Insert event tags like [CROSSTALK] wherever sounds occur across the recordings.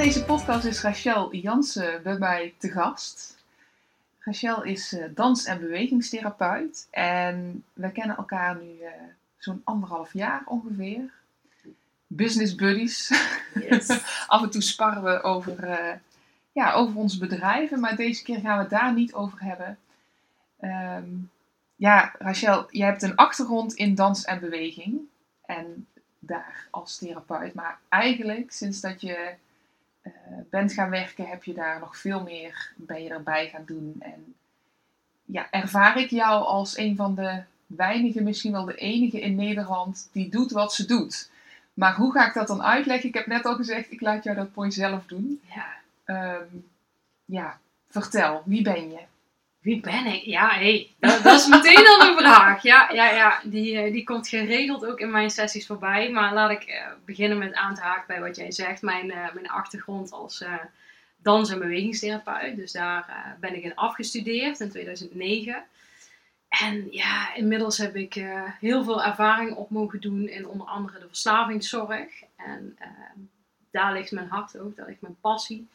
Deze podcast is Rachel Jansen bij mij te gast. Rachel is uh, dans- en bewegingstherapeut en we kennen elkaar nu uh, zo'n anderhalf jaar ongeveer. Business buddies. Yes. [LAUGHS] Af en toe sparren we over, uh, ja, over onze bedrijven, maar deze keer gaan we het daar niet over hebben. Um, ja, Rachel, je hebt een achtergrond in dans en beweging en daar als therapeut, maar eigenlijk sinds dat je bent gaan werken, heb je daar nog veel meer ben je erbij gaan doen. En ja, ervaar ik jou als een van de weinigen, misschien wel de enige in Nederland, die doet wat ze doet. Maar hoe ga ik dat dan uitleggen? Ik heb net al gezegd, ik laat jou dat mooi zelf doen. Ja. Um, ja, vertel, wie ben je? Wie ben ik? Ja, hey, dat, dat is meteen al een vraag. Ja, ja, ja die, die komt geregeld ook in mijn sessies voorbij. Maar laat ik uh, beginnen met aan te haken bij wat jij zegt. Mijn, uh, mijn achtergrond als dans- en bewegingstherapeut. Dus daar ben ik in afgestudeerd in 2009. En ja, inmiddels heb ik heel veel ervaring op mogen doen in onder andere de verslavingszorg. En daar ligt mijn hart ook, daar ligt mijn passie.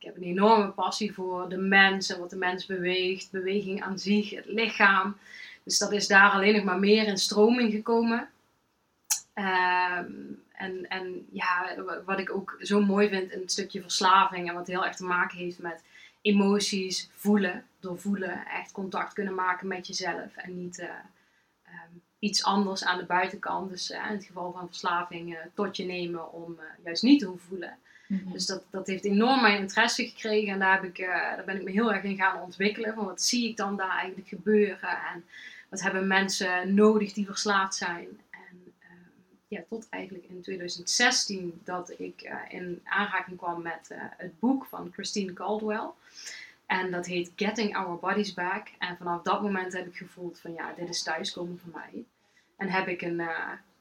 Ik heb een enorme passie voor de mens en wat de mens beweegt, beweging aan zich, het lichaam. Dus dat is daar alleen nog maar meer in stroming gekomen. Um, en, en ja, wat ik ook zo mooi vind in het stukje verslaving en wat heel erg te maken heeft met emoties, voelen, door voelen echt contact kunnen maken met jezelf en niet uh, um, iets anders aan de buitenkant. Dus uh, in het geval van verslaving uh, tot je nemen om juist niet te hoeven voelen. Mhm. Dus dat, dat heeft enorm mijn interesse gekregen en daar, heb ik, uh, daar ben ik me heel erg in gaan ontwikkelen. Van wat zie ik dan daar eigenlijk gebeuren en wat hebben mensen nodig die verslaafd zijn. En uh, ja, tot eigenlijk in 2016 dat ik uh, in aanraking kwam met het boek van Christine Caldwell. En dat heet Getting Our Bodies Back. En vanaf dat moment heb ik gevoeld van ja, dit is thuiskomen voor mij. En heb ik een,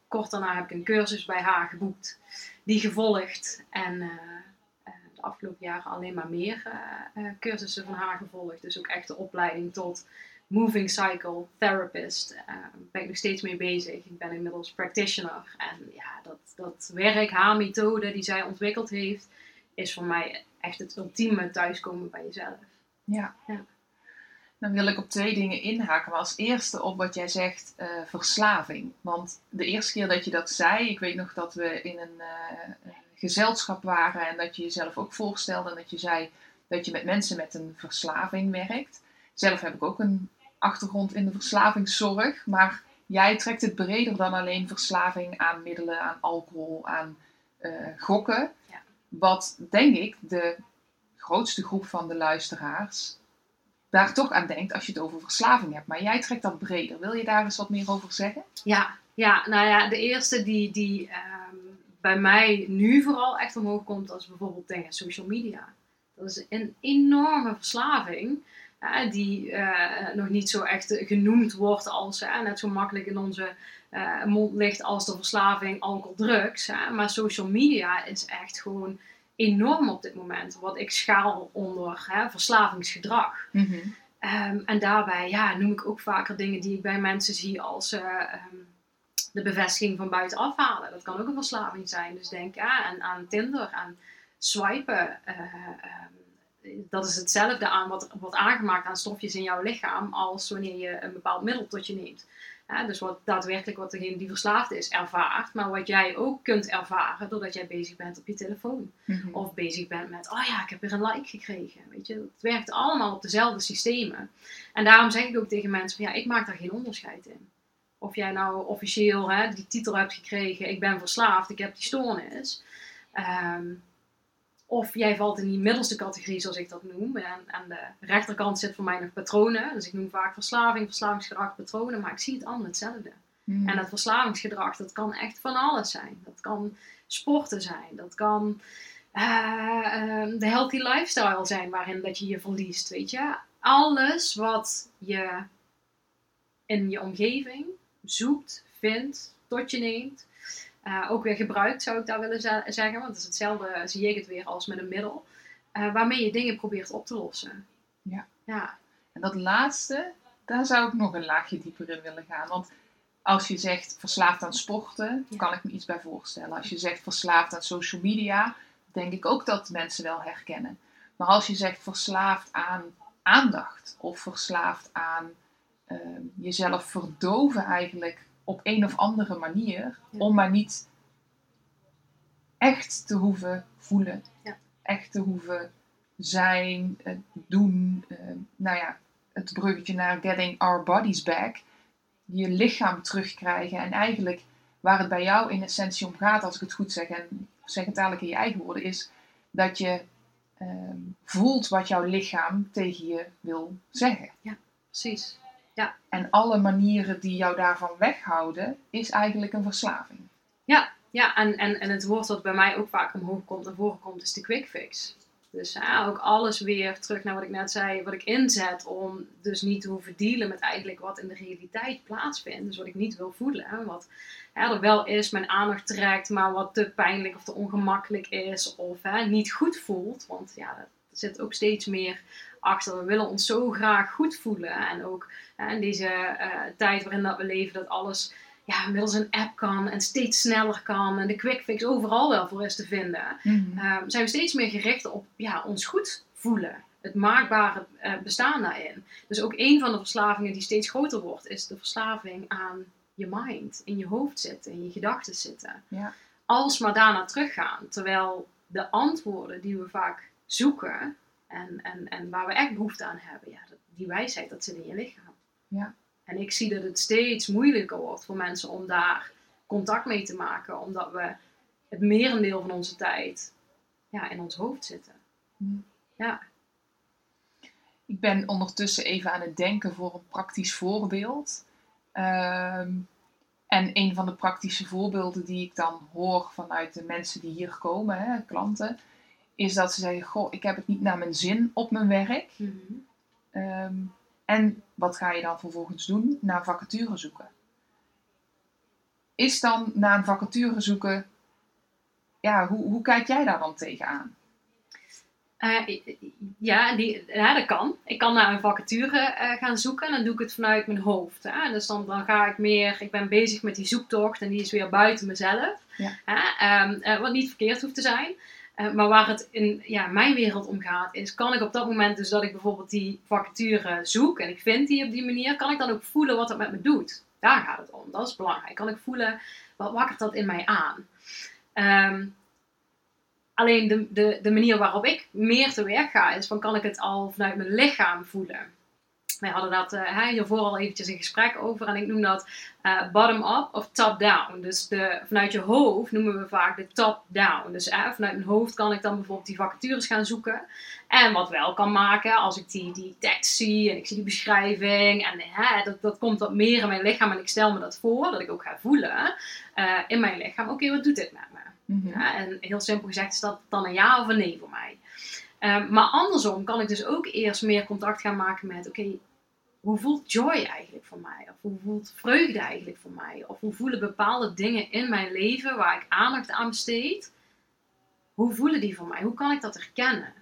kort daarna heb ik een cursus bij haar geboekt die gevolgd. En uh, uh, de afgelopen jaren alleen maar meer uh, cursussen van haar gevolgd. Dus ook echt de opleiding tot Moving Cycle Therapist. Daar ben ik nog steeds mee bezig. Ik ben inmiddels practitioner. En ja, dat, dat werk, haar methode die zij ontwikkeld heeft, is voor mij echt het ultieme thuiskomen bij jezelf. Ja. ja. Dan wil ik op twee dingen inhaken. Maar als eerste op wat jij zegt, uh, verslaving. Want de eerste keer dat je dat zei, ik weet nog dat we in een uh, gezelschap waren en dat je jezelf ook voorstelde en dat je zei dat je met mensen met een verslaving werkt. Zelf heb ik ook een achtergrond in de verslavingszorg, maar jij trekt het breder dan alleen verslaving aan middelen, aan alcohol, aan uh, gokken. Ja. Wat denk ik de grootste groep van de luisteraars daar toch aan denkt als je het over verslaving hebt. Maar jij trekt dat breder. Wil je daar eens wat meer over zeggen? Ja, ja nou ja, de eerste die, die um, bij mij nu vooral echt omhoog komt, is bijvoorbeeld ik social media. Dat is een enorme verslaving. Die uh, nog niet zo echt genoemd wordt als net zo makkelijk in onze eh, mond ligt als de verslaving alcohol, drugs. Maar social media is echt gewoon enorm op dit moment. Wat ik schaal onder hè, verslavingsgedrag. Mm -hmm. um, en daarbij ja, noem ik ook vaker dingen die ik bij mensen zie als uh, um, de bevestiging van buitenaf halen. Dat kan ook een verslaving zijn. Dus denk ja, aan, aan Tinder, aan swipen. Uh, um, dat is hetzelfde aan wat wordt aangemaakt aan stofjes in jouw lichaam als wanneer je een bepaald middel tot je neemt. Dus wat daadwerkelijk wat degene die verslaafd is ervaart, maar wat jij ook kunt ervaren doordat jij bezig bent op je telefoon. Mm -hmm. Of bezig bent met, oh ja, ik heb weer een like gekregen. Weet je, het werkt allemaal op dezelfde systemen. En daarom zeg ik ook tegen mensen, van, ja, ik maak daar geen onderscheid in. Of jij nou officieel hè, die titel hebt gekregen, ik ben verslaafd, ik heb die stoornis. Um, of jij valt in die middelste categorie, zoals ik dat noem. En aan de rechterkant zit voor mij nog patronen. Dus ik noem vaak verslaving, verslavingsgedrag, patronen. Maar ik zie het allemaal hetzelfde. Hmm. En dat verslavingsgedrag, dat kan echt van alles zijn. Dat kan sporten zijn, dat kan eh, ehm, de healthy lifestyle zijn waarin dat je je verliest, weet je. Alles wat je in je omgeving zoekt, vindt, tot je neemt, eh, ook weer gebruikt zou ik daar willen ze- zeggen, want het is hetzelfde, zie ik het weer als met een middel, eh, waarmee je dingen probeert op te lossen. Ja. Ja, En dat laatste, daar zou ik nog een laagje dieper in willen gaan. Want als je zegt verslaafd aan sporten, Ja. kan ik me iets bij voorstellen. Als je zegt verslaafd aan social media, denk ik ook dat mensen wel herkennen. Maar als je zegt verslaafd aan aandacht of verslaafd aan ehm, jezelf verdoven eigenlijk op een of andere manier, Ja. om maar niet echt te hoeven voelen, Ja. echt te hoeven zijn, doen. eh, nou ja, het bruggetje naar getting our bodies back. Je lichaam terugkrijgen en eigenlijk waar het bij jou in essentie om gaat, als ik het goed zeg en zeg het dadelijk in je eigen woorden, is dat je ehm, voelt wat jouw lichaam tegen je wil zeggen. precies. En alle manieren die jou daarvan weghouden, is eigenlijk een verslaving. Ja, en, en, en het woord wat bij mij ook vaak omhoog komt en voorkomt is de quick fix. Dus ja, ook alles weer terug naar wat ik net zei, wat ik inzet om dus niet te hoeven dealen met eigenlijk wat in de realiteit plaatsvindt. Dus wat ik niet wil voelen. hè, Wat hè, er wel is, mijn aandacht trekt, maar wat te pijnlijk of te ongemakkelijk is of hè, niet goed voelt. Want ja, dat zit ook steeds meer achter. We willen ons zo graag goed voelen. En ook hè, in deze eh, tijd waarin dat we leven, dat alles ja, middels een app kan en steeds sneller kan en de quick fix overal wel voor is te vinden, ehm, zijn we steeds meer gericht op ja, ons goed voelen. Het maakbare eh, bestaan daarin. Dus ook een van de verslavingen die steeds groter wordt, is de verslaving aan je mind, in je hoofd zitten, in je gedachten zitten. Ja. Alsmaar daarna teruggaan. Terwijl de antwoorden die we vaak zoeken en, en, en waar we echt behoefte aan hebben, ja, die wijsheid, dat zit in je lichaam. Ja. En ik zie dat het steeds moeilijker wordt voor mensen om daar contact mee te maken, omdat we het merendeel van onze tijd ja, in ons hoofd zitten. Hmm. Ja, Ik ben ondertussen even aan het denken voor een praktisch voorbeeld. Ehm, en een van de praktische voorbeelden die ik dan hoor vanuit de mensen die hier komen, hè, klanten, is dat ze zeggen: Goh, ik heb het niet naar mijn zin op mijn werk. Ehm, en wat ga je dan vervolgens doen? Naar vacature zoeken. Is dan naar een vacature zoeken, ja, hoe, hoe kijk jij daar dan tegenaan? Eh, ja, die, ja, dat kan. Ik kan naar een vacature eh, gaan zoeken en dan doe ik het vanuit mijn hoofd. Hè? Dus dan, dan ga ik meer, ik ben bezig met die zoektocht en die is weer buiten mezelf. Ja. Hè? Ehm, eh, wat niet verkeerd hoeft te zijn. Eh, maar waar het in ja, mijn wereld om gaat, is kan ik op dat moment dus dat ik bijvoorbeeld die vacature zoek en ik vind die op die manier, kan ik dan ook voelen wat dat met me doet. Daar gaat het om. Dat is belangrijk. Kan ik voelen, wat wakkert dat in mij aan? Ehm, Alleen de, de, de manier waarop ik meer te werk ga, is van kan ik het al vanuit mijn lichaam voelen. Wij hadden dat uh, hiervoor al eventjes een gesprek over en ik noem dat uh, bottom-up of top-down. Dus de, vanuit je hoofd noemen we vaak de top-down. Dus uh, vanuit mijn hoofd kan ik dan bijvoorbeeld die vacatures gaan zoeken. En wat wel kan maken, als ik die, die tekst zie en ik zie die beschrijving en dat, dat komt wat meer in mijn lichaam en ik stel me dat voor, dat ik ook ga voelen uh, in mijn lichaam. Oké, okay, wat doet dit met me? Ja, en heel simpel gezegd is dat dan een ja of een nee voor mij. Um, maar andersom kan ik dus ook eerst meer contact gaan maken met: oké, okay, hoe voelt joy eigenlijk voor mij? Of hoe voelt vreugde eigenlijk voor mij? Of hoe voelen bepaalde dingen in mijn leven waar ik aandacht aan besteed? Hoe voelen die voor mij? Hoe kan ik dat herkennen?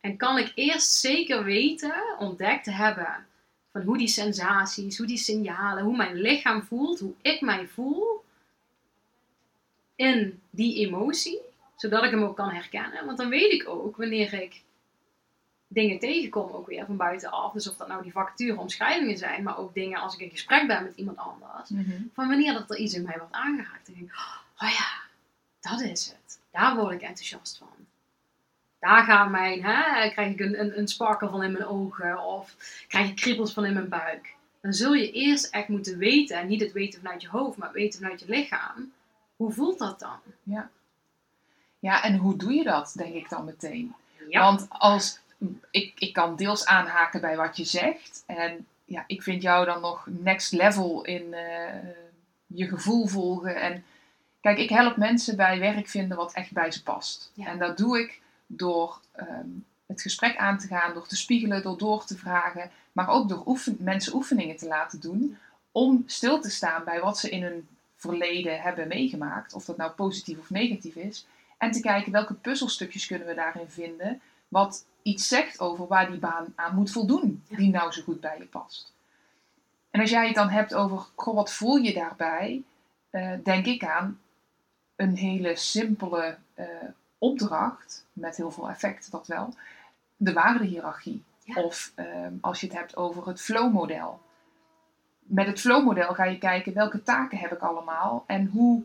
En kan ik eerst zeker weten, ontdekt hebben van hoe die sensaties, hoe die signalen, hoe mijn lichaam voelt, hoe ik mij voel in die emotie, zodat ik hem ook kan herkennen. Want dan weet ik ook wanneer ik dingen tegenkom, ook weer van buitenaf. Dus of dat nou die vacature omschrijvingen zijn, maar ook dingen als ik in gesprek ben met iemand anders. Mm-hmm. Van wanneer dat er iets in mij wordt aangeraakt. Dan denk ik, oh ja, dat is het. Daar word ik enthousiast van. Daar gaat mijn, hè, krijg ik een, een, een sparkle van in mijn ogen of krijg ik kriebels van in mijn buik. Dan zul je eerst echt moeten weten, en niet het weten vanuit je hoofd, maar het weten vanuit je lichaam. Hoe voelt dat dan? Ja. Ja, en hoe doe je dat, denk ik dan meteen? Ja. Want als, ik, ik kan deels aanhaken bij wat je zegt. En ja, ik vind jou dan nog next level in, uh, je gevoel volgen. En kijk, ik help mensen bij werk vinden wat echt bij ze past. Ja. En dat doe ik door ehm, het gesprek aan te gaan, door te spiegelen, door door te vragen, maar ook door oefen, mensen oefeningen te laten doen om stil te staan bij wat ze in hun verleden hebben meegemaakt, of dat nou positief of negatief is, en te kijken welke puzzelstukjes kunnen we daarin vinden, wat iets zegt over waar die baan aan moet voldoen, die nou zo goed bij je past. En als jij het dan hebt over, goh, wat voel je daarbij, eh, denk ik aan een hele simpele eh, opdracht, met heel veel effect dat wel, de waardehiërarchie. Ja. Of ehm, als je het hebt over het flow-model. Met het flow-model ga je kijken welke taken heb ik allemaal en hoe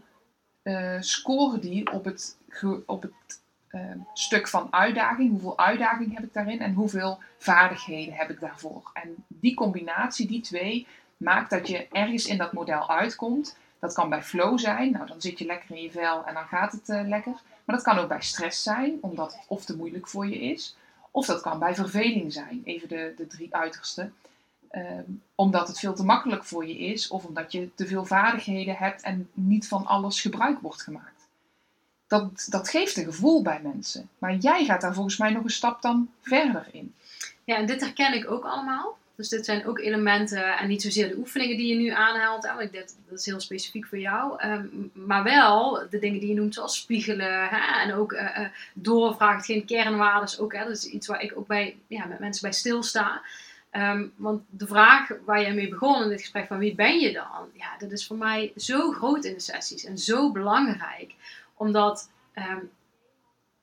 eh, scoren die op het, op het stuk van uitdaging. Hoeveel uitdaging heb ik daarin en hoeveel vaardigheden heb ik daarvoor. En die combinatie, die twee, maakt dat je ergens in dat model uitkomt. Dat kan bij flow zijn, nou dan zit je lekker in je vel en dan gaat het eh, lekker. Maar dat kan ook bij stress zijn, omdat het of te moeilijk voor je is. Of dat kan bij verveling zijn, even de, de drie uitersten. Ehm, omdat het veel te makkelijk voor je is, of omdat je te veel vaardigheden hebt en niet van alles gebruik wordt gemaakt. Dat, dat geeft een gevoel bij mensen. Maar jij gaat daar volgens mij nog een stap dan verder in. Ja, en dit herken ik ook allemaal. Dus dit zijn ook elementen en niet zozeer de oefeningen die je nu aanhaalt. hè, want dit, dat is heel specifiek voor jou. ehm, maar wel de dingen die je noemt, zoals spiegelen. Hè, en ook eh, doorvragen, hetgeen kernwaardes ook. Hè, dat is iets waar ik ook bij, ja, met mensen bij stilsta. Ehm, want de vraag waar jij mee begon in dit gesprek van wie ben je dan? Ja, dat is voor mij zo groot in de sessies en zo belangrijk. Omdat ehm,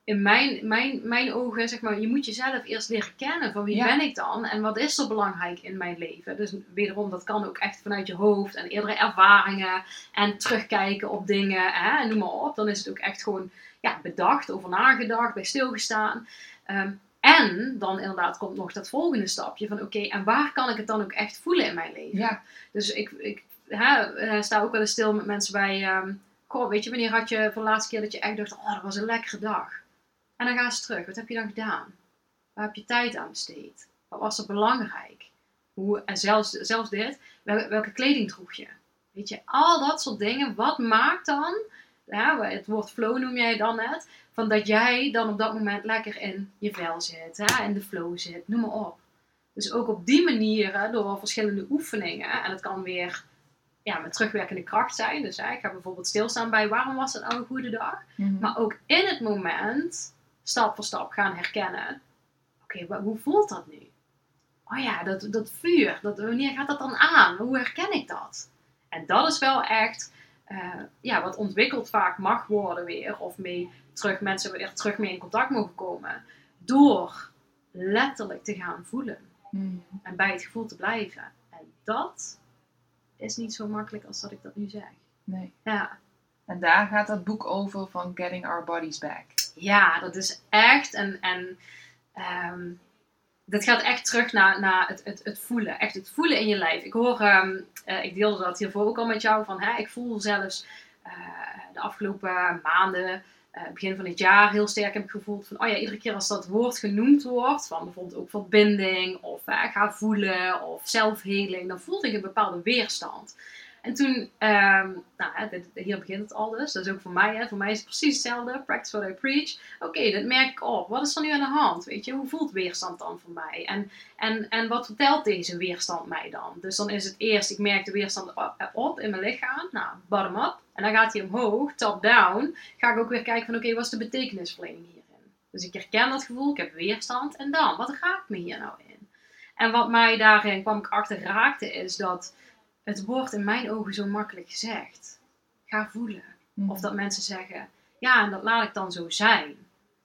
in mijn, mijn, mijn ogen, zeg maar, je moet jezelf eerst leren kennen van wie Ja. ben ik dan en wat is er belangrijk in mijn leven. Dus wederom, dat kan ook echt vanuit je hoofd en eerdere ervaringen en terugkijken op dingen hè, en noem maar op. Dan is het ook echt gewoon ja, bedacht, over nagedacht, bij stilgestaan. Ehm, en dan inderdaad komt nog dat volgende stapje van oké, en waar kan ik het dan ook echt voelen in mijn leven? Ja, Dus ik, ik hè, eh, sta ook wel eens stil met mensen bij. ehm, goh, weet je, wanneer had je voor de laatste keer dat je echt dacht: oh, dat was een lekkere dag? En dan gaan ze terug. Wat heb je dan gedaan? Waar heb je tijd aan besteed? Wat was er belangrijk? Hoe, en zelfs, zelfs dit, wel- welke kleding droeg je? Weet je, al dat soort dingen. Wat maakt dan, ja, het woord flow noem jij dan net, van dat jij dan op dat moment lekker in je vel zit, hè, in de flow zit, noem maar op. Dus ook op die manieren, door verschillende oefeningen, en het kan weer ja, met terugwerkende kracht zijn. Dus ik ga bijvoorbeeld stilstaan bij waarom was het nou een goede dag? Mhm. Maar ook in het moment, stap voor stap gaan herkennen. Oké, hoe voelt dat nu? Oh ja, dat, dat vuur, dat, wanneer gaat dat dan aan? Hoe herken ik dat? En dat is wel echt eh, ja, wat ontwikkeld vaak mag worden weer. Of mee terug, mensen weer terug mee in contact mogen komen. Door letterlijk te gaan voelen. Mhm. En bij het gevoel te blijven. En dat is niet zo makkelijk als dat ik dat nu zeg. Nee. Ja. En daar gaat dat boek over van Getting Our Bodies Back. Ja, dat is echt. En, en ehm, dat gaat echt terug naar, naar het, het, het voelen. Echt het voelen in je lijf. Ik hoor, ehm, eh, ik deelde dat hiervoor ook al met jou. Van, hè, ik voel zelfs eh, de afgelopen maanden, eh, begin van dit jaar, heel sterk heb ik gevoeld van, oh ja, iedere keer als dat woord genoemd wordt, van bijvoorbeeld ook verbinding, of eh, ga voelen, of zelfheling, dan voelde ik een bepaalde weerstand. En toen, ehm, nou, hier begint het al dus. Dat is ook voor mij. Hè. Voor mij is het precies hetzelfde. Practice what I preach. Oké, dat merk ik op. Wat is er nu aan de hand? Weet je, hoe voelt weerstand dan voor mij? En, en, en wat vertelt deze weerstand mij dan? Dus dan is het eerst, ik merk de weerstand op, op in mijn lichaam. Nou, bottom up. En dan gaat hij omhoog, top down. Ga ik ook weer kijken van, oké, wat is de betekenisverlening hierin? Dus ik herken dat gevoel, ik heb weerstand. En dan, wat raakt me hier nou in? En wat mij daarin kwam ik achter raakte, is dat het wordt in mijn ogen zo makkelijk gezegd. Ga voelen. Mhm. Of dat mensen zeggen, ja, en dat laat ik dan zo zijn.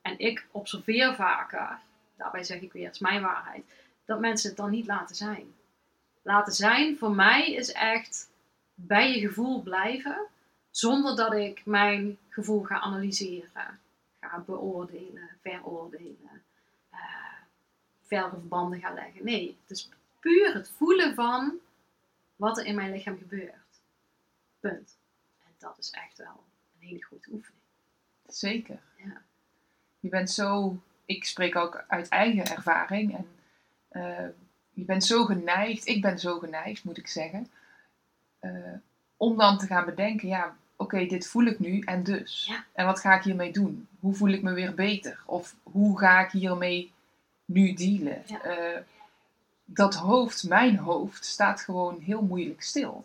En ik observeer vaker, daarbij zeg ik weer, het is mijn waarheid, dat mensen het dan niet laten zijn. Laten zijn voor mij is echt bij je gevoel blijven, zonder dat ik mijn gevoel ga analyseren, ga beoordelen, veroordelen, eh verre verbanden ga leggen. Nee, het is puur het voelen van wat er in mijn lichaam gebeurt. Punt. En dat is echt wel een hele goede oefening. Zeker. Ja. Je bent zo, ik spreek ook uit eigen ervaring. En eh, je bent zo geneigd, ik ben zo geneigd moet ik zeggen, eh, om dan te gaan bedenken, ja, oké, dit voel ik nu en dus. Ja. En wat ga ik hiermee doen? Hoe voel ik me weer beter? Of hoe ga ik hiermee nu dealen? Ja. Eh, dat hoofd, mijn hoofd, staat gewoon heel moeilijk stil.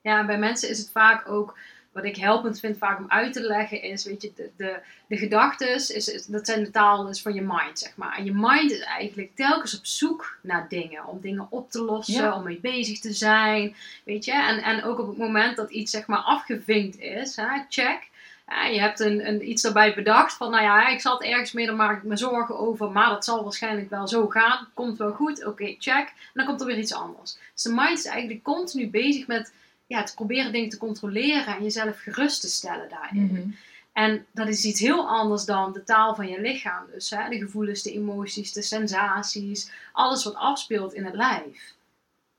Ja, en bij mensen is het vaak ook, wat ik helpend vind vaak om uit te leggen, is, weet je, de, de, de gedachten, is, is, dat zijn de taal dus van je mind, zeg maar. En je mind is eigenlijk telkens op zoek naar dingen, om dingen op te lossen, Ja. om mee bezig te zijn, weet je. En, en ook op het moment dat iets, zeg maar, afgevinkt is, hè, check. Ja, je hebt een, een, iets erbij bedacht van, nou ja, ik zat ergens mee, daar maak ik me zorgen over, maar dat zal waarschijnlijk wel zo gaan. Komt wel goed, oké, check. En dan komt er weer iets anders. Dus de mind is eigenlijk continu bezig met ja, te proberen dingen te controleren en jezelf gerust te stellen daarin. Mhm. En dat is iets heel anders dan de taal van je lichaam. Dus hè, de gevoelens, de emoties, de sensaties, alles wat afspeelt in het lijf.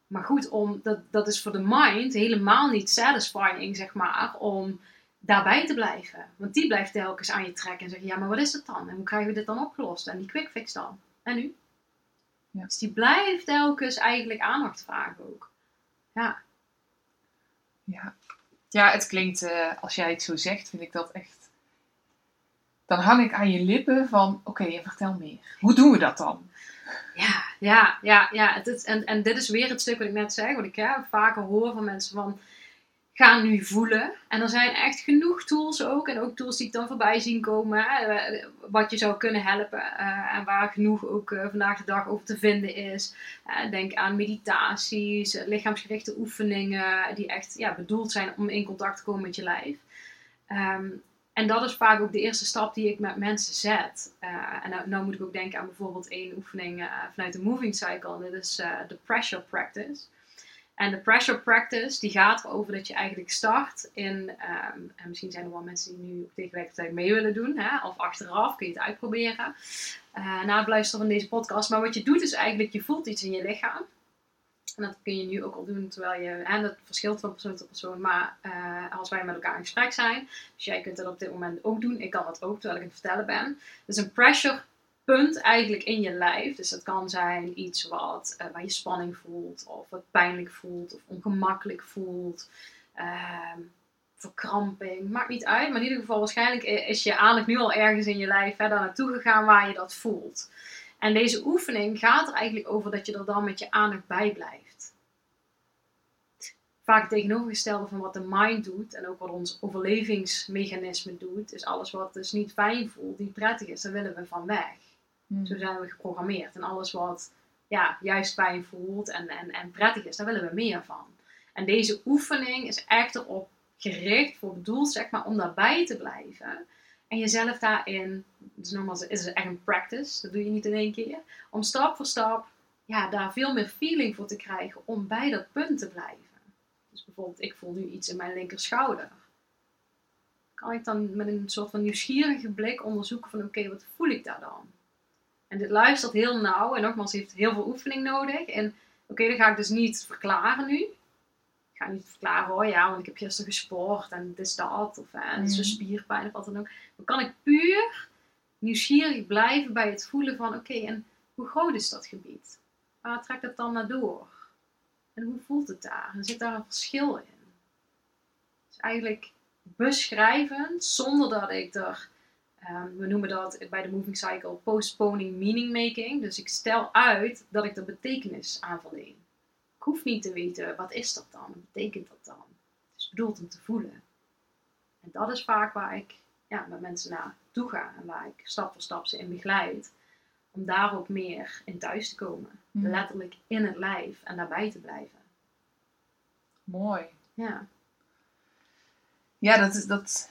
Maar goed, om, dat, dat is voor de mind helemaal niet satisfying, zeg maar, om daarbij te blijven. Want die blijft telkens aan je trekken en zeggen, ja, maar wat is het dan? En hoe krijgen we dit dan opgelost? En die quick fix dan? En nu? Ja. Dus die blijft telkens eigenlijk aandacht vragen ook. Ja, Ja. ja, het klinkt, eh, als jij het zo zegt, vind ik dat echt... Dan hang ik aan je lippen van, oké, en vertel meer. Hoe doen we dat dan? Ja, ja, ja, ja. Het en, en dit is weer het stuk wat ik net zei, wat ik ja, vaker hoor van mensen van, ga nu voelen. En er zijn echt genoeg tools ook, en ook tools die ik dan voorbij zien komen, eh, wat je zou kunnen helpen. eh, en waar genoeg ook eh, vandaag de dag over te vinden is. Denk aan meditaties, lichaamsgerichte oefeningen, die echt ja, bedoeld zijn om in contact te komen met je lijf. Ehm, en dat is vaak ook de eerste stap die ik met mensen zet. En nou, nou moet ik ook denken aan bijvoorbeeld één oefening vanuit de moving cycle. En dat is de pressure practice. En de pressure practice die gaat erover dat je eigenlijk start in, ehm, en misschien zijn er wel mensen die nu tegelijkertijd mee willen doen, hè, of achteraf kun je het uitproberen, eh, na het luisteren van deze podcast. Maar wat je doet is eigenlijk, je voelt iets in je lichaam. En dat kun je nu ook al doen terwijl je, en dat verschilt van persoon tot persoon, maar eh, als wij met elkaar in gesprek zijn, dus jij kunt dat op dit moment ook doen, ik kan dat ook terwijl ik het vertellen ben. Dus een pressure punt eigenlijk in je lijf. Dus dat kan zijn iets wat, eh, waar je spanning voelt, of wat pijnlijk voelt, of ongemakkelijk voelt. Ehm, verkramping, maakt niet uit. Maar in ieder geval, waarschijnlijk is je aandacht nu al ergens in je lijf daar naartoe gegaan waar je dat voelt. En deze oefening gaat er eigenlijk over dat je er dan met je aandacht bij blijft. Vaak tegenovergestelde van wat de mind doet en ook wat ons overlevingsmechanisme doet, is alles wat dus niet fijn voelt, niet prettig is, daar willen we van weg. Zo zijn we geprogrammeerd. En alles wat ja, juist fijn voelt en, en, en prettig is, daar willen we meer van. En deze oefening is echt erop gericht, voor bedoeld zeg maar, om daarbij te blijven. En jezelf daarin, dus nogmaals, het is echt een practice, dat doe je niet in één keer. Om stap voor stap, ja, daar veel meer feeling voor te krijgen om bij dat punt te blijven. Dus bijvoorbeeld, ik voel nu iets in mijn linker schouder. Kan ik dan met een soort van nieuwsgierige blik onderzoeken van, oké, wat voel ik daar dan? En dit luistert heel nauw en nogmaals, heeft heel veel oefening nodig. En oké, dan ga ik dus niet verklaren nu. Ik ga niet verklaren, oh ja, want ik heb gisteren gesport en dit is dat. Of hè, is een spierpijn of wat dan ook. Dan kan ik puur nieuwsgierig blijven bij het voelen van, oké, en hoe groot is dat gebied? Waar trekt het dan naar door? En hoe voelt het daar? En zit daar een verschil in? Dus eigenlijk beschrijven zonder dat ik er Ehm, we noemen dat bij de moving cycle postponing meaning making. Dus ik stel uit dat ik er betekenis aan verleen. Ik hoef niet te weten, wat is dat dan? Wat betekent dat dan? Het is bedoeld om te voelen. En dat is vaak waar ik ja, met mensen naartoe ga. En waar ik stap voor stap ze in begeleid. Om daar ook meer in thuis te komen. Mhm. Letterlijk in het lijf en daarbij te blijven. Mooi. Ja, Ja, dat, is- dat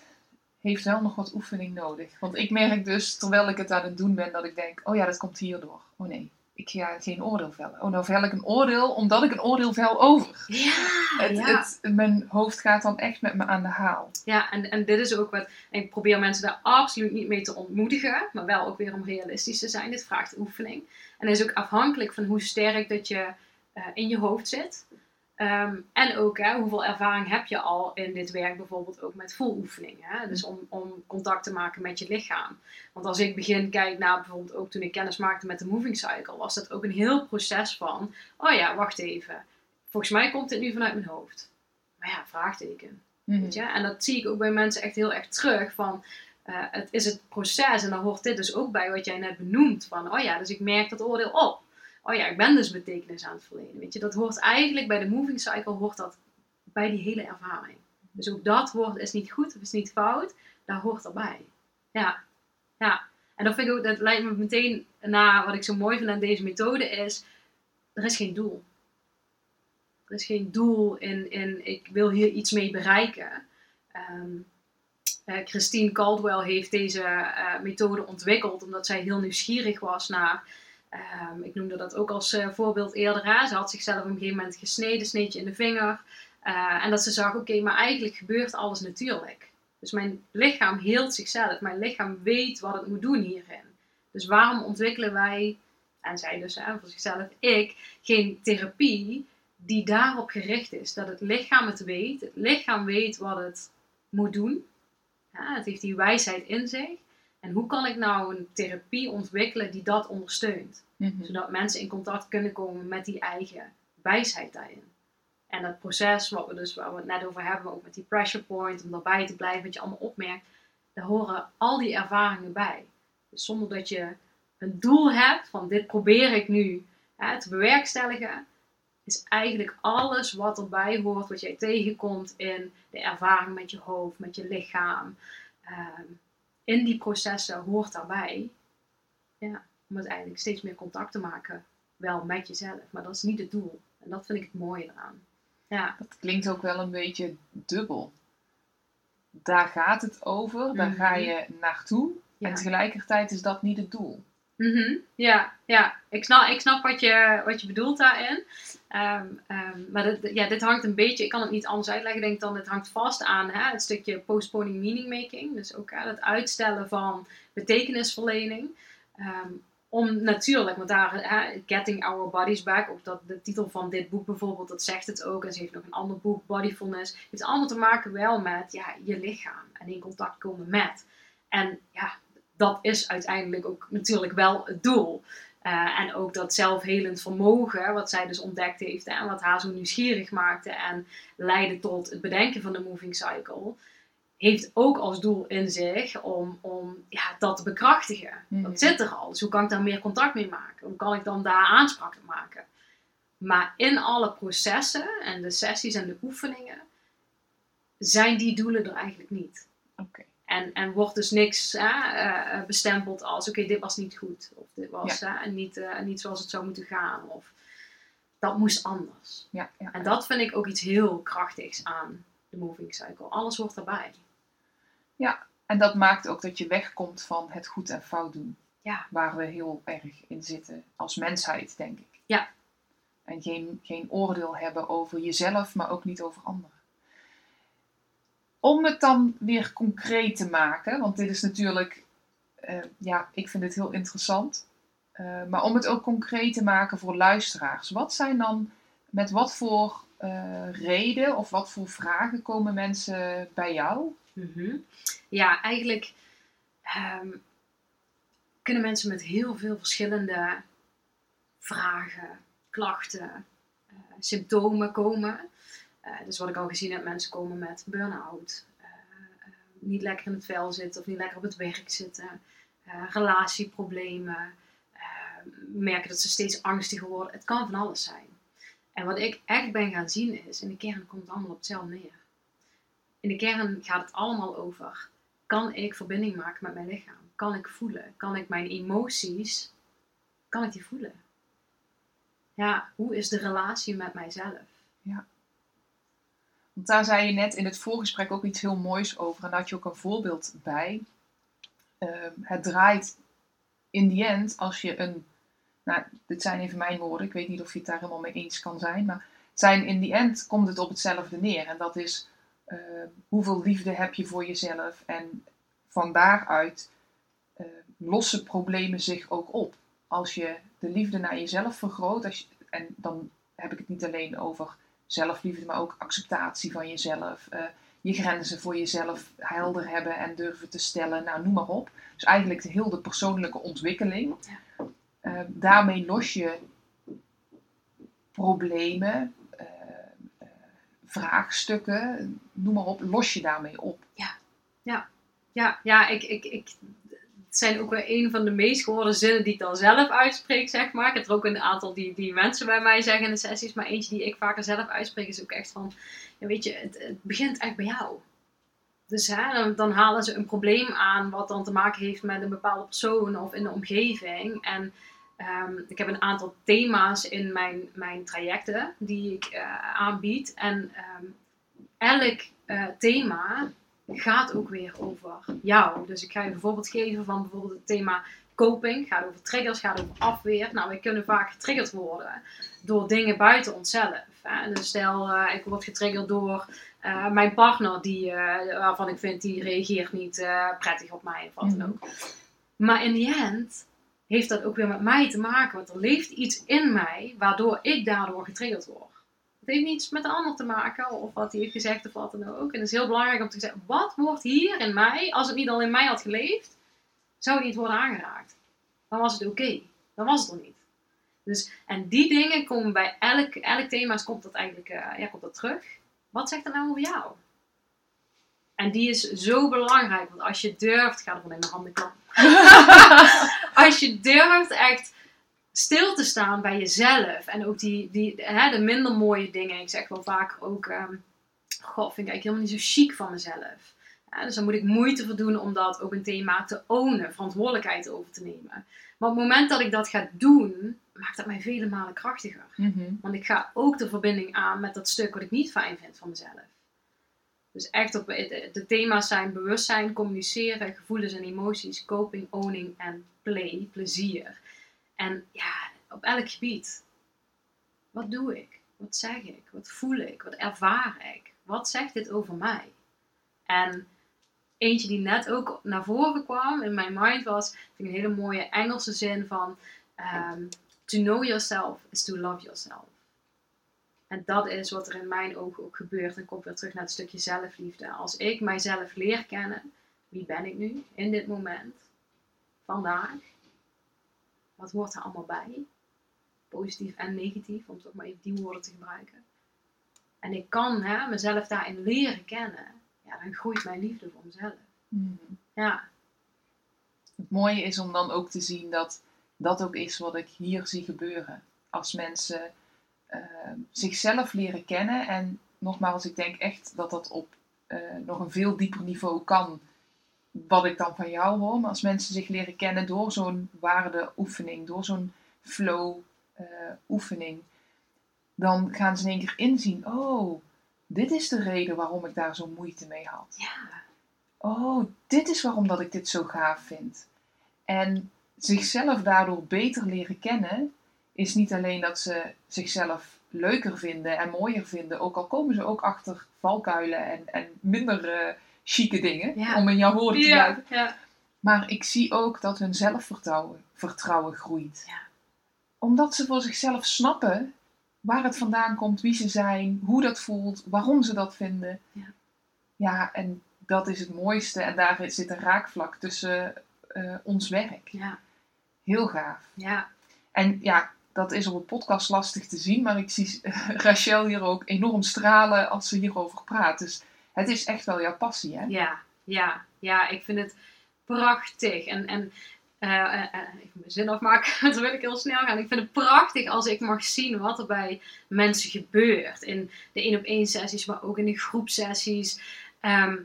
heeft wel nog wat oefening nodig. Want ik merk dus, terwijl ik het aan het doen ben, dat ik denk, oh ja, dat komt hierdoor. Oh nee, ik ga geen oordeel vellen. Oh, nou vel ik een oordeel, omdat ik een oordeel vel over. ja, Het, ja. het, mijn hoofd gaat dan echt met me aan de haal. Ja, en, en dit is ook wat. Ik probeer mensen daar absoluut niet mee te ontmoedigen, maar wel ook weer om realistisch te zijn. Dit vraagt oefening. En is ook afhankelijk van hoe sterk dat je eh, in je hoofd zit. Ehm, en ook hè, hoeveel ervaring heb je al in dit werk, bijvoorbeeld ook met voeloefeningen. Dus om, om contact te maken met je lichaam. Want als ik begin kijk naar bijvoorbeeld ook toen ik kennis maakte met de moving cycle, was dat ook een heel proces van: oh ja, wacht even. Volgens mij komt dit nu vanuit mijn hoofd. Maar ja, vraagteken. Mhm. Weet je? En dat zie ik ook bij mensen echt heel erg terug. Van, eh, het is het proces en dan hoort dit dus ook bij wat jij net benoemt. Van, oh ja, dus ik merk dat oordeel op. Oh ja, ik ben dus betekenis aan het verlenen. Weet je, dat hoort eigenlijk bij de moving cycle, hoort dat bij die hele ervaring. Dus ook dat woord is niet goed of is niet fout, daar hoort erbij. Ja, ja. En dat vind ik ook, dat lijkt me meteen na wat ik zo mooi vind aan deze methode is, er is geen doel. Er is geen doel in, in ik wil hier iets mee bereiken. Ehm, eh, Christine Caldwell heeft deze eh, methode ontwikkeld omdat zij heel nieuwsgierig was naar, ehm, ik noemde dat ook als eh, voorbeeld eerder, hè? ze had zichzelf op een gegeven moment gesneden, sneetje in de vinger. Eh, en dat ze zag, oké, maar eigenlijk gebeurt alles natuurlijk. Dus mijn lichaam heelt zichzelf, mijn lichaam weet wat het moet doen hierin. Dus waarom ontwikkelen wij, en zij dus hè, voor zichzelf, ik, geen therapie die daarop gericht is? Dat het lichaam het weet, het lichaam weet wat het moet doen. Ja, het heeft die wijsheid in zich. En hoe kan ik nou een therapie ontwikkelen die dat ondersteunt? Mhm. Zodat mensen in contact kunnen komen met die eigen wijsheid daarin. En dat proces, wat we dus, waar we het net over hebben, ook met die pressure point, om daarbij te blijven, wat je allemaal opmerkt, daar horen al die ervaringen bij. Dus zonder dat je een doel hebt van dit probeer ik nu hè, te bewerkstelligen, is eigenlijk alles wat erbij hoort, wat jij tegenkomt in de ervaring met je hoofd, met je lichaam, ehm, in die processen hoort daarbij. Ja, om uiteindelijk steeds meer contact te maken, wel met jezelf, maar dat is niet het doel. En dat vind ik het mooie eraan. Ja, Dat klinkt ook wel een beetje dubbel. Daar gaat het over, daar ga Mhm. je naartoe. Ja. En tegelijkertijd is dat niet het doel. Mhm, ja, ja. Ik, snap, ik snap wat je, wat je bedoelt daarin. Ehm, ehm, maar dit, ja, dit hangt een beetje, ik kan het niet anders uitleggen, denk dan, het hangt vast aan hè, het stukje postponing meaning making. Dus ook hè, het uitstellen van betekenisverlening. Ehm, om natuurlijk, want daar, Getting Our Bodies Back, ook dat, de titel van dit boek bijvoorbeeld, dat zegt het ook. En ze heeft nog een ander boek, Bodyfulness. heeft allemaal te maken wel met ja, je lichaam en in contact komen met. En ja, dat is uiteindelijk ook natuurlijk wel het doel. Eh, en ook dat zelfhelend vermogen, wat zij dus ontdekt heeft en wat haar zo nieuwsgierig maakte en leidde tot het bedenken van de moving cycle, heeft ook als doel in zich om, om ja, dat te bekrachtigen. Mhm. Dat zit er al. Dus hoe kan ik daar meer contact mee maken? Hoe kan ik dan daar aanspraak op maken? Maar in alle processen en de sessies en de oefeningen zijn die doelen er eigenlijk niet. Oké. En, en wordt dus niks hè, eh, bestempeld als: oké, dit was niet goed. Of dit was hè, niet, eh, niet zoals het zou moeten gaan. Of dat moest anders. Ja, ja. En dat vind ik ook iets heel krachtigs aan de moving cycle. Alles hoort erbij. En dat maakt ook dat je wegkomt van het goed en fout doen. Ja. Waar we heel erg in zitten als mensheid, denk ik. Ja. En geen, geen oordeel hebben over jezelf, maar ook niet over anderen. Om het dan weer concreet te maken, want dit is natuurlijk, eh, ja, ik vind het heel interessant. Eh, maar om het ook concreet te maken voor luisteraars. Wat zijn dan, met wat voor eh, reden of wat voor vragen komen mensen bij jou? Mhm. Ja, eigenlijk ehm, kunnen mensen met heel veel verschillende vragen, klachten, eh, symptomen komen. Eh, dus wat ik al gezien heb, mensen komen met burn-out, eh, niet lekker in het vel zitten of niet lekker op het werk zitten, relatieproblemen, eh, merken dat ze steeds angstiger worden. Het kan van alles zijn. En wat ik echt ben gaan zien is, in de kern komt het allemaal op hetzelfde neer. In de kern gaat het allemaal over, kan ik verbinding maken met mijn lichaam? Kan ik voelen? Kan ik mijn emoties, kan ik die voelen? Ja, hoe is de relatie met mijzelf? Want daar zei je net in het voorgesprek ook iets heel moois over. En daar had je ook een voorbeeld bij. Ehm, het draait in die end als je een. Nou, dit zijn even mijn woorden. Ik weet niet of je het daar helemaal mee eens kan zijn. Maar zijn in die end komt het op hetzelfde neer. En dat is ehm, hoeveel liefde heb je voor jezelf. En van daaruit eh, lossen problemen zich ook op. Als je de liefde naar jezelf vergroot. Als je, en dan heb ik het niet alleen over zelfliefde, maar ook acceptatie van jezelf. eh, je grenzen voor jezelf helder hebben en durven te stellen. Nou, noem maar op. Dus eigenlijk de heel de persoonlijke ontwikkeling. Eh, daarmee los je problemen, vraagstukken, noem maar op, los je daarmee op? Ja, ja ik, ik, ik, het zijn ook wel een van de meest gehoorde zinnen die ik dan zelf uitspreek, zeg maar. Ik heb er ook een aantal die, die mensen bij mij zeggen in de sessies, maar eentje die ik vaker zelf uitspreek is ook echt van, ja, weet je, het, begint echt bij jou. Dus dan halen ze een probleem aan wat dan te maken heeft met een bepaalde persoon of in de omgeving. En ehm, ik heb een aantal thema's in mijn, mijn trajecten die ik eh, aanbied. En ehm, elk eh, thema gaat ook weer over jou. Dus ik ga je bijvoorbeeld geven van bijvoorbeeld het thema coping. Gaat over triggers, gaat over afweer. Nou, wij kunnen vaak getriggerd worden door dingen buiten onszelf. Hè? Dus stel, eh, ik word getriggerd door mijn partner, die, waarvan ik vind, die reageert niet prettig op mij of wat dan ook. Maar in die end heeft dat ook weer met mij te maken. Want er leeft iets in mij waardoor ik daardoor getriggerd word. Het heeft niets met de ander te maken of wat hij heeft gezegd of wat dan ook. En het is heel belangrijk om te zeggen, wat wordt hier in mij, als het niet al in mij had geleefd, zou het niet worden aangeraakt. Dan was het oké. Dan was het er niet. Dus, en die dingen komen bij elk, elk thema, komt dat eigenlijk eh, ja, komt dat terug. Wat zegt dat nou over jou? En die is zo belangrijk, want als je durft, ga ervan in de handen klappen. [LAUGHS] als je durft echt stil te staan bij jezelf en ook die, die, hè, de minder mooie dingen. Ik zeg wel vaak ook, ehm, goh, vind ik eigenlijk helemaal niet zo chic van mezelf. Ja, dus dan moet ik moeite voor doen om dat ook een thema te ownen, verantwoordelijkheid over te nemen. Maar op het moment dat ik dat ga doen, maakt dat mij vele malen krachtiger. Mhm. Want ik ga ook de verbinding aan met dat stuk wat ik niet fijn vind van mezelf. Dus echt op de, de thema's zijn bewustzijn, communiceren, gevoelens en emoties, coping, owning en play, plezier. En ja, op elk gebied. Wat doe ik? Wat zeg ik? Wat voel ik? Wat ervaar ik? Wat zegt dit over mij? En eentje die net ook naar voren kwam in mijn mind was, vind ik een hele mooie Engelse zin van ehm, to know yourself is to love yourself. En dat is wat er in mijn ogen ook gebeurt. En komt weer terug naar het stukje zelfliefde. Als ik mijzelf leer kennen, wie ben ik nu in dit moment, vandaag, wat hoort er allemaal bij? Positief en negatief, om toch maar even die woorden te gebruiken. En ik kan hè, mezelf daarin leren kennen. Ja, dan groeit mijn liefde voor mezelf. Mhm. Ja, Het mooie is om dan ook te zien dat dat ook is wat ik hier zie gebeuren. Als mensen zichzelf leren kennen. En nogmaals, ik denk echt dat dat op eh, nog een veel dieper niveau kan. Wat ik dan van jou hoor. Maar als mensen zich leren kennen door zo'n waardeoefening, door zo'n flow eh, oefening. Dan gaan ze in één keer inzien, oh, dit is de reden waarom ik daar zo moeite mee had. ja, oh, dit is waarom dat ik dit zo gaaf vind. En zichzelf daardoor beter leren kennen, is niet alleen dat ze zichzelf leuker vinden en mooier vinden, ook al komen ze ook achter valkuilen en, en minder eh chique dingen, Ja. om in jouw woorden te ja, blijven. ja. Maar ik zie ook dat hun zelfvertrouwen vertrouwen groeit. Ja. Omdat ze voor zichzelf snappen waar het vandaan komt, wie ze zijn, hoe dat voelt, waarom ze dat vinden. Ja. Ja, en dat is het mooiste. En daar zit een raakvlak tussen eh, ons werk. ja, Heel gaaf. ja. En ja, dat is op een podcast lastig te zien, maar ik zie [LAUGHS] Rachel hier ook enorm stralen als ze hierover praat. Dus het is echt wel jouw passie, hè? Ja, ja, ja, ik vind het prachtig. En, en eh, eh, eh, even mijn zin afmaken, [LAUGHS] dan wil ik heel snel gaan. Ik vind het prachtig als ik mag zien wat er bij mensen gebeurt. In de één op één sessies, maar ook in de groepsessies. Ehm,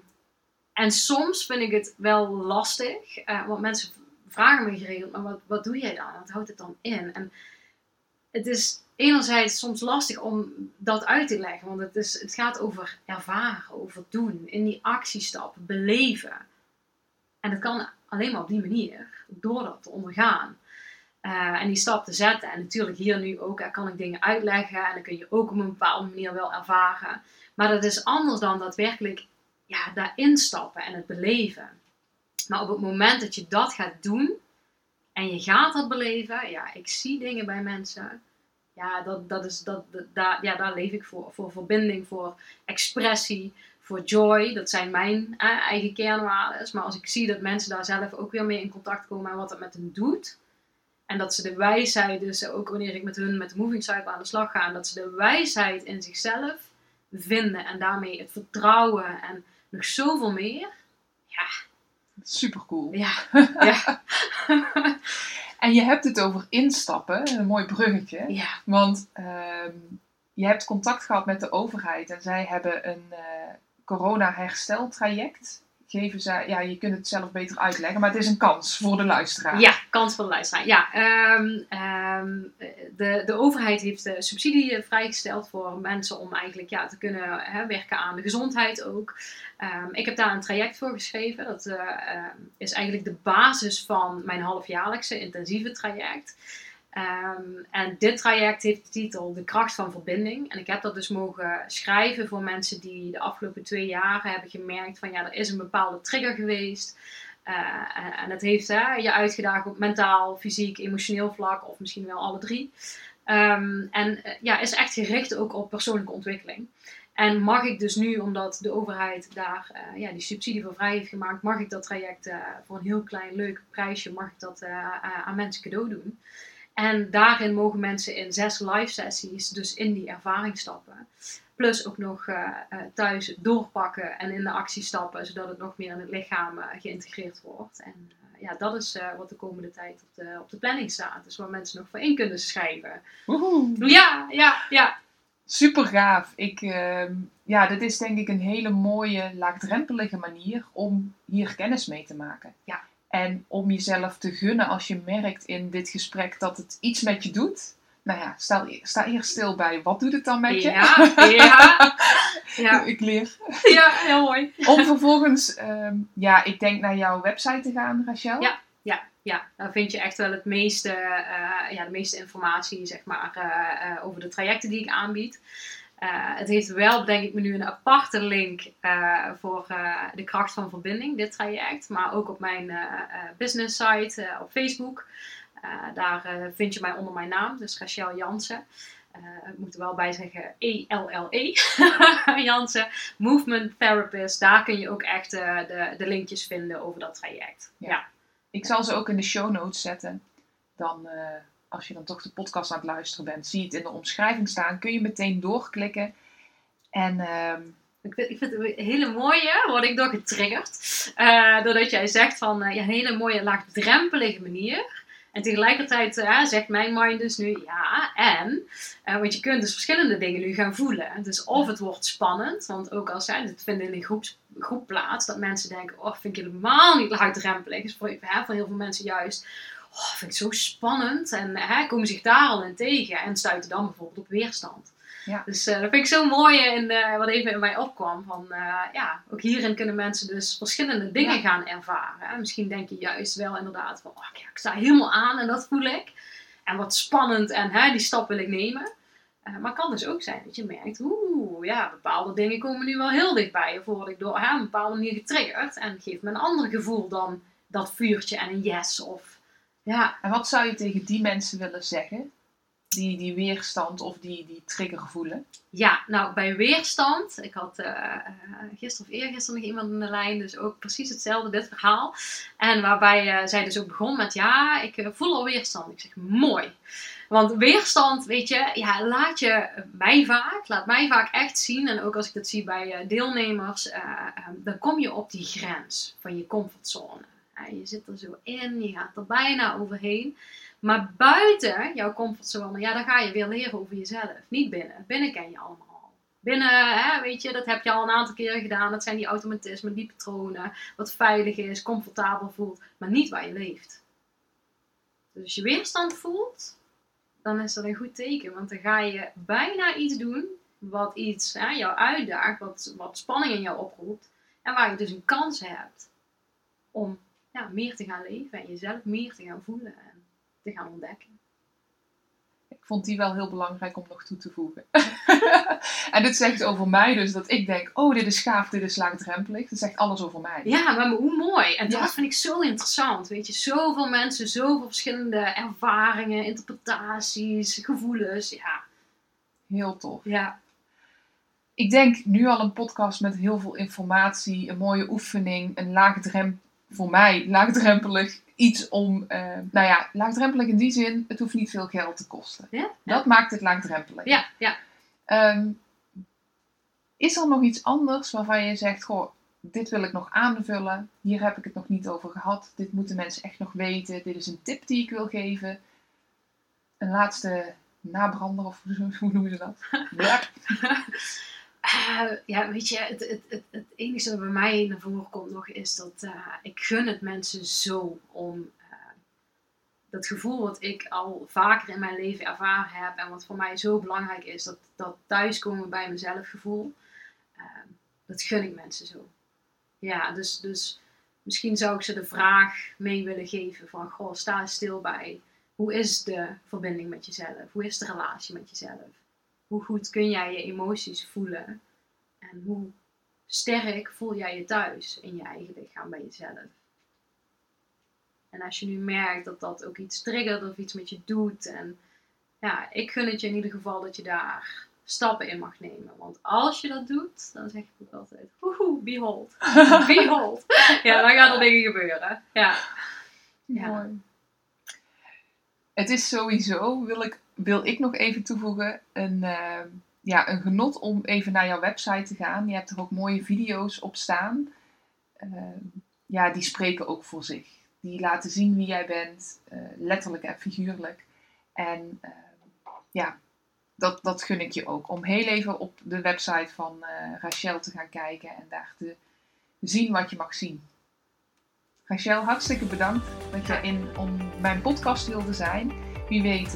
en soms vind ik het wel lastig, eh, want mensen vragen me geregeld, maar wat, wat doe jij dan? Wat houdt het dan in? En het is enerzijds soms lastig om dat uit te leggen, want het, is, het gaat over ervaren, over doen, in die actiestap, beleven. En dat kan alleen maar op die manier, door dat te ondergaan. Eh, en die stap te zetten. En natuurlijk hier nu ook eh, kan ik dingen uitleggen en dan kun je ook op een bepaalde manier wel ervaren. Maar dat is anders dan daadwerkelijk ja, daarin stappen en het beleven. Maar op het moment dat je dat gaat doen en je gaat dat beleven, ja, ik zie dingen bij mensen. Ja, dat, dat is, dat, dat- daar, ja, daar leef ik voor. Voor verbinding, voor expressie, voor joy. Dat zijn mijn eh, eigen kernwaarden. Maar als ik zie dat mensen daar zelf ook weer mee in contact komen en wat het met hen doet. En dat ze de wijsheid, dus ook wanneer ik met hun met de moving cycle aan de slag ga, dat ze de wijsheid in zichzelf vinden en daarmee het vertrouwen en nog zoveel meer. Ja, Super cool. ja, [LAUGHS] ja. En je hebt het over instappen, een mooi bruggetje. ja. Want ehm, je hebt contact gehad met de overheid en zij hebben een eh corona-hersteltraject. Geven zij, ja, je kunt het zelf beter uitleggen, maar het is een kans voor de luisteraar. Ja, kans van de luisteraar. Ja, ehm, ehm, de, de overheid heeft de subsidie eh, vrijgesteld voor mensen om eigenlijk ja, te kunnen hè, werken aan de gezondheid ook. Ehm, ik heb daar een traject voor geschreven. Dat eh, is eigenlijk de basis van mijn halfjaarlijkse intensieve traject. Ehm, en dit traject heeft de titel De kracht van verbinding. En ik heb dat dus mogen schrijven voor mensen die de afgelopen twee jaren hebben gemerkt van ja, er is een bepaalde trigger geweest. Eh, en, het heeft je uitgedaagd op mentaal, fysiek, emotioneel vlak of misschien wel alle drie. Ehm, en eh, ja, is echt gericht ook op persoonlijke ontwikkeling. En mag ik dus nu, omdat de overheid daar eh, ja, die subsidie voor vrij heeft gemaakt, mag ik dat traject voor een heel klein leuk prijsje, mag ik dat aan mensen cadeau doen. En daarin mogen mensen in zes live sessies dus in die ervaring stappen. Plus ook nog eh, eh, thuis doorpakken en in de actie stappen, zodat het nog meer in het lichaam eh, geïntegreerd wordt. En ja, dat is wat de komende tijd op de, op de planning staat. Dus waar mensen nog voor in kunnen schrijven. Woehoe. Ja, ja, ja. Super gaaf. Ik, ehm, ja, dit is denk ik een hele mooie, laagdrempelige manier om hier kennis mee te maken. Ja. En om jezelf te gunnen als je merkt in dit gesprek dat het iets met je doet. Nou ja, sta, sta eerst stil bij wat doet het dan met je? Ja, ja, [LAUGHS] ja, Ik leer. [LAUGHS] ja, heel mooi. Om vervolgens, ehm, ja, ik denk naar jouw website te gaan, Rachel. Ja. Ja, ja, daar vind je echt wel het meeste, eh, ja, de meeste informatie zeg maar, eh, eh, over de trajecten die ik aanbied. Eh, het heeft wel, denk ik, me nu een aparte link eh, voor eh, de kracht van verbinding, dit traject. Maar ook op mijn business site op Facebook. Daar vind je mij onder mijn naam, dus Rachel Jansen. Ik moet er wel bij zeggen E-L-L-E. [LAUGHS] Jansen, Movement Therapist. Daar kun je ook echt de, de linkjes vinden over dat traject. Ja. ja. Ik zal ze ook in de show notes zetten. Dan, als je dan toch de podcast aan het luisteren bent, zie je het in de omschrijving staan. Kun je meteen doorklikken. En ehm, Ik vind, ik vind het een hele mooie, word ik door getriggerd. Eh, doordat jij zegt van eh, ja, een hele mooie laagdrempelige manier. En tegelijkertijd eh, zegt mijn mind dus nu ja, en. want je kunt dus verschillende dingen nu gaan voelen. Dus of het wordt spannend, want ook als zij het vinden in een groep, groep plaats, dat mensen denken: oh, vind ik helemaal niet laagdrempelig. Voor, hè, voor heel veel mensen juist. Oh, vind ik zo spannend. En hè, komen zich daar al in tegen en stuiten dan bijvoorbeeld op weerstand. Ja. Dus eh, dat vind ik zo mooi in, eh, wat even in mij opkwam. Van, eh, ja, ook hierin kunnen mensen dus verschillende dingen Ja. gaan ervaren. Hè. Misschien denk je juist wel inderdaad van, oh, ja, ik sta helemaal aan en dat voel ik. En wat spannend en hè, die stap wil ik nemen. Maar het kan dus ook zijn dat je merkt, oeh, ja, bepaalde dingen komen nu wel heel dichtbij. Of word ik door hè, een bepaalde manier getriggerd. En geeft me een ander gevoel dan dat vuurtje en een yes. Of, ja, en wat zou je tegen die mensen willen zeggen? Die, die weerstand of die, die trigger voelen? Ja, nou bij weerstand. Ik had eh, gisteren of eergisteren nog iemand in de lijn, dus ook precies hetzelfde, dit verhaal. En waarbij eh, zij dus ook begon met: Ja, ik voel al weerstand. Ik zeg: Mooi. Want weerstand, weet je, ja, laat je mij vaak, laat mij vaak echt zien. En ook als ik dat zie bij deelnemers, eh, eh, dan kom je op die grens van je comfortzone. Je zit er zo in, je gaat er bijna overheen. Maar buiten jouw comfortzone, ja, dan ga je weer leren over jezelf. Niet binnen. Binnen ken je allemaal al. Binnen, hè, weet je, dat heb je al een aantal keren gedaan. Dat zijn die automatismen, die patronen. Wat veilig is, comfortabel voelt. Maar niet waar je leeft. Dus als je weerstand voelt, dan is dat een goed teken. Want dan ga je bijna iets doen wat iets hè, jou uitdaagt. Wat, wat spanning in jou oproept. En waar je dus een kans hebt om ja, meer te gaan leven. En jezelf meer te gaan voelen. En te gaan ontdekken. Ik vond die wel heel belangrijk om nog toe te voegen. [LAUGHS] en dit zegt over mij dus dat ik denk, oh dit is gaaf, dit is laagdrempelig. Dat zegt alles over mij. Ja, maar hoe mooi. En dat Ja. vind ik zo interessant. Weet je, zoveel mensen, zoveel verschillende ervaringen, interpretaties, gevoelens. Ja, Heel tof. ja, Ik denk nu al een podcast met heel veel informatie, een mooie oefening, een laagdrempelig, voor mij laagdrempelig iets om, eh, nou ja, laagdrempelig in die zin, het hoeft niet veel geld te kosten. Ja, Dat maakt het laagdrempelig. ja, ja. Ehm, Is er nog iets anders waarvan je zegt, goh, dit wil ik nog aanvullen, hier heb ik het nog niet over gehad, dit moeten mensen echt nog weten, dit is een tip die ik wil geven. Een laatste nabrander, of [LAUGHS] hoe noemen ze dat? [LAUGHS] Ja. [LAUGHS] Uh, ja, weet je, het, het, het, het, enige wat bij mij naar voren komt nog is dat uh, ik gun het mensen zo om uh, dat gevoel wat ik al vaker in mijn leven ervaren heb en wat voor mij zo belangrijk is, dat, dat thuiskomen bij mezelf gevoel, dat gun ik mensen zo. Ja, dus, dus misschien zou ik ze de vraag mee willen geven van, goh, sta stil bij, hoe is de verbinding met jezelf? Hoe is de relatie met jezelf? Hoe goed kun jij je emoties voelen? En hoe sterk voel jij je thuis in je eigen lichaam bij jezelf? En als je nu merkt dat dat ook iets triggert of iets met je doet. En ja, ik gun het je in ieder geval dat je daar stappen in mag nemen. Want als je dat doet, dan zeg ik ook altijd, woehoe, behold. [LAUGHS] behold. ja, dan gaan er dingen gebeuren. Ja. ja. Mooi. Het is sowieso, wil ik, wil ik nog even toevoegen, een, uh, ja, een genot om even naar jouw website te gaan. Je hebt er ook mooie video's op staan. Uh, ja, die spreken ook voor zich. Die laten zien wie jij bent, uh, letterlijk en figuurlijk. En ja, dat, dat gun ik je ook. Om heel even op de website van Rachel te gaan kijken en daar te zien wat je mag zien. Rachel, hartstikke bedankt dat je in om mijn podcast wilde zijn. Wie weet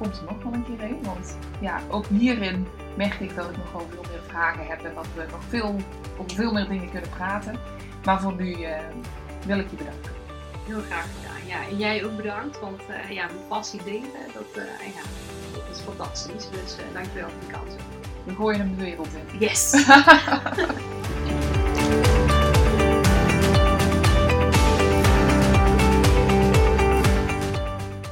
komt er nog wel een keer een. Want ja, ook hierin merk ik dat ik nog wel veel meer vragen heb. En dat we nog veel, over veel meer dingen kunnen praten. Maar voor nu uh, wil ik je bedanken. Heel graag gedaan. Ja, en jij ook bedankt. Want uh, ja, mijn passie delen, dat, ja, dat is fantastisch. Dus dankjewel voor de kans. We gooien hem de wereld in. Yes! [LAUGHS]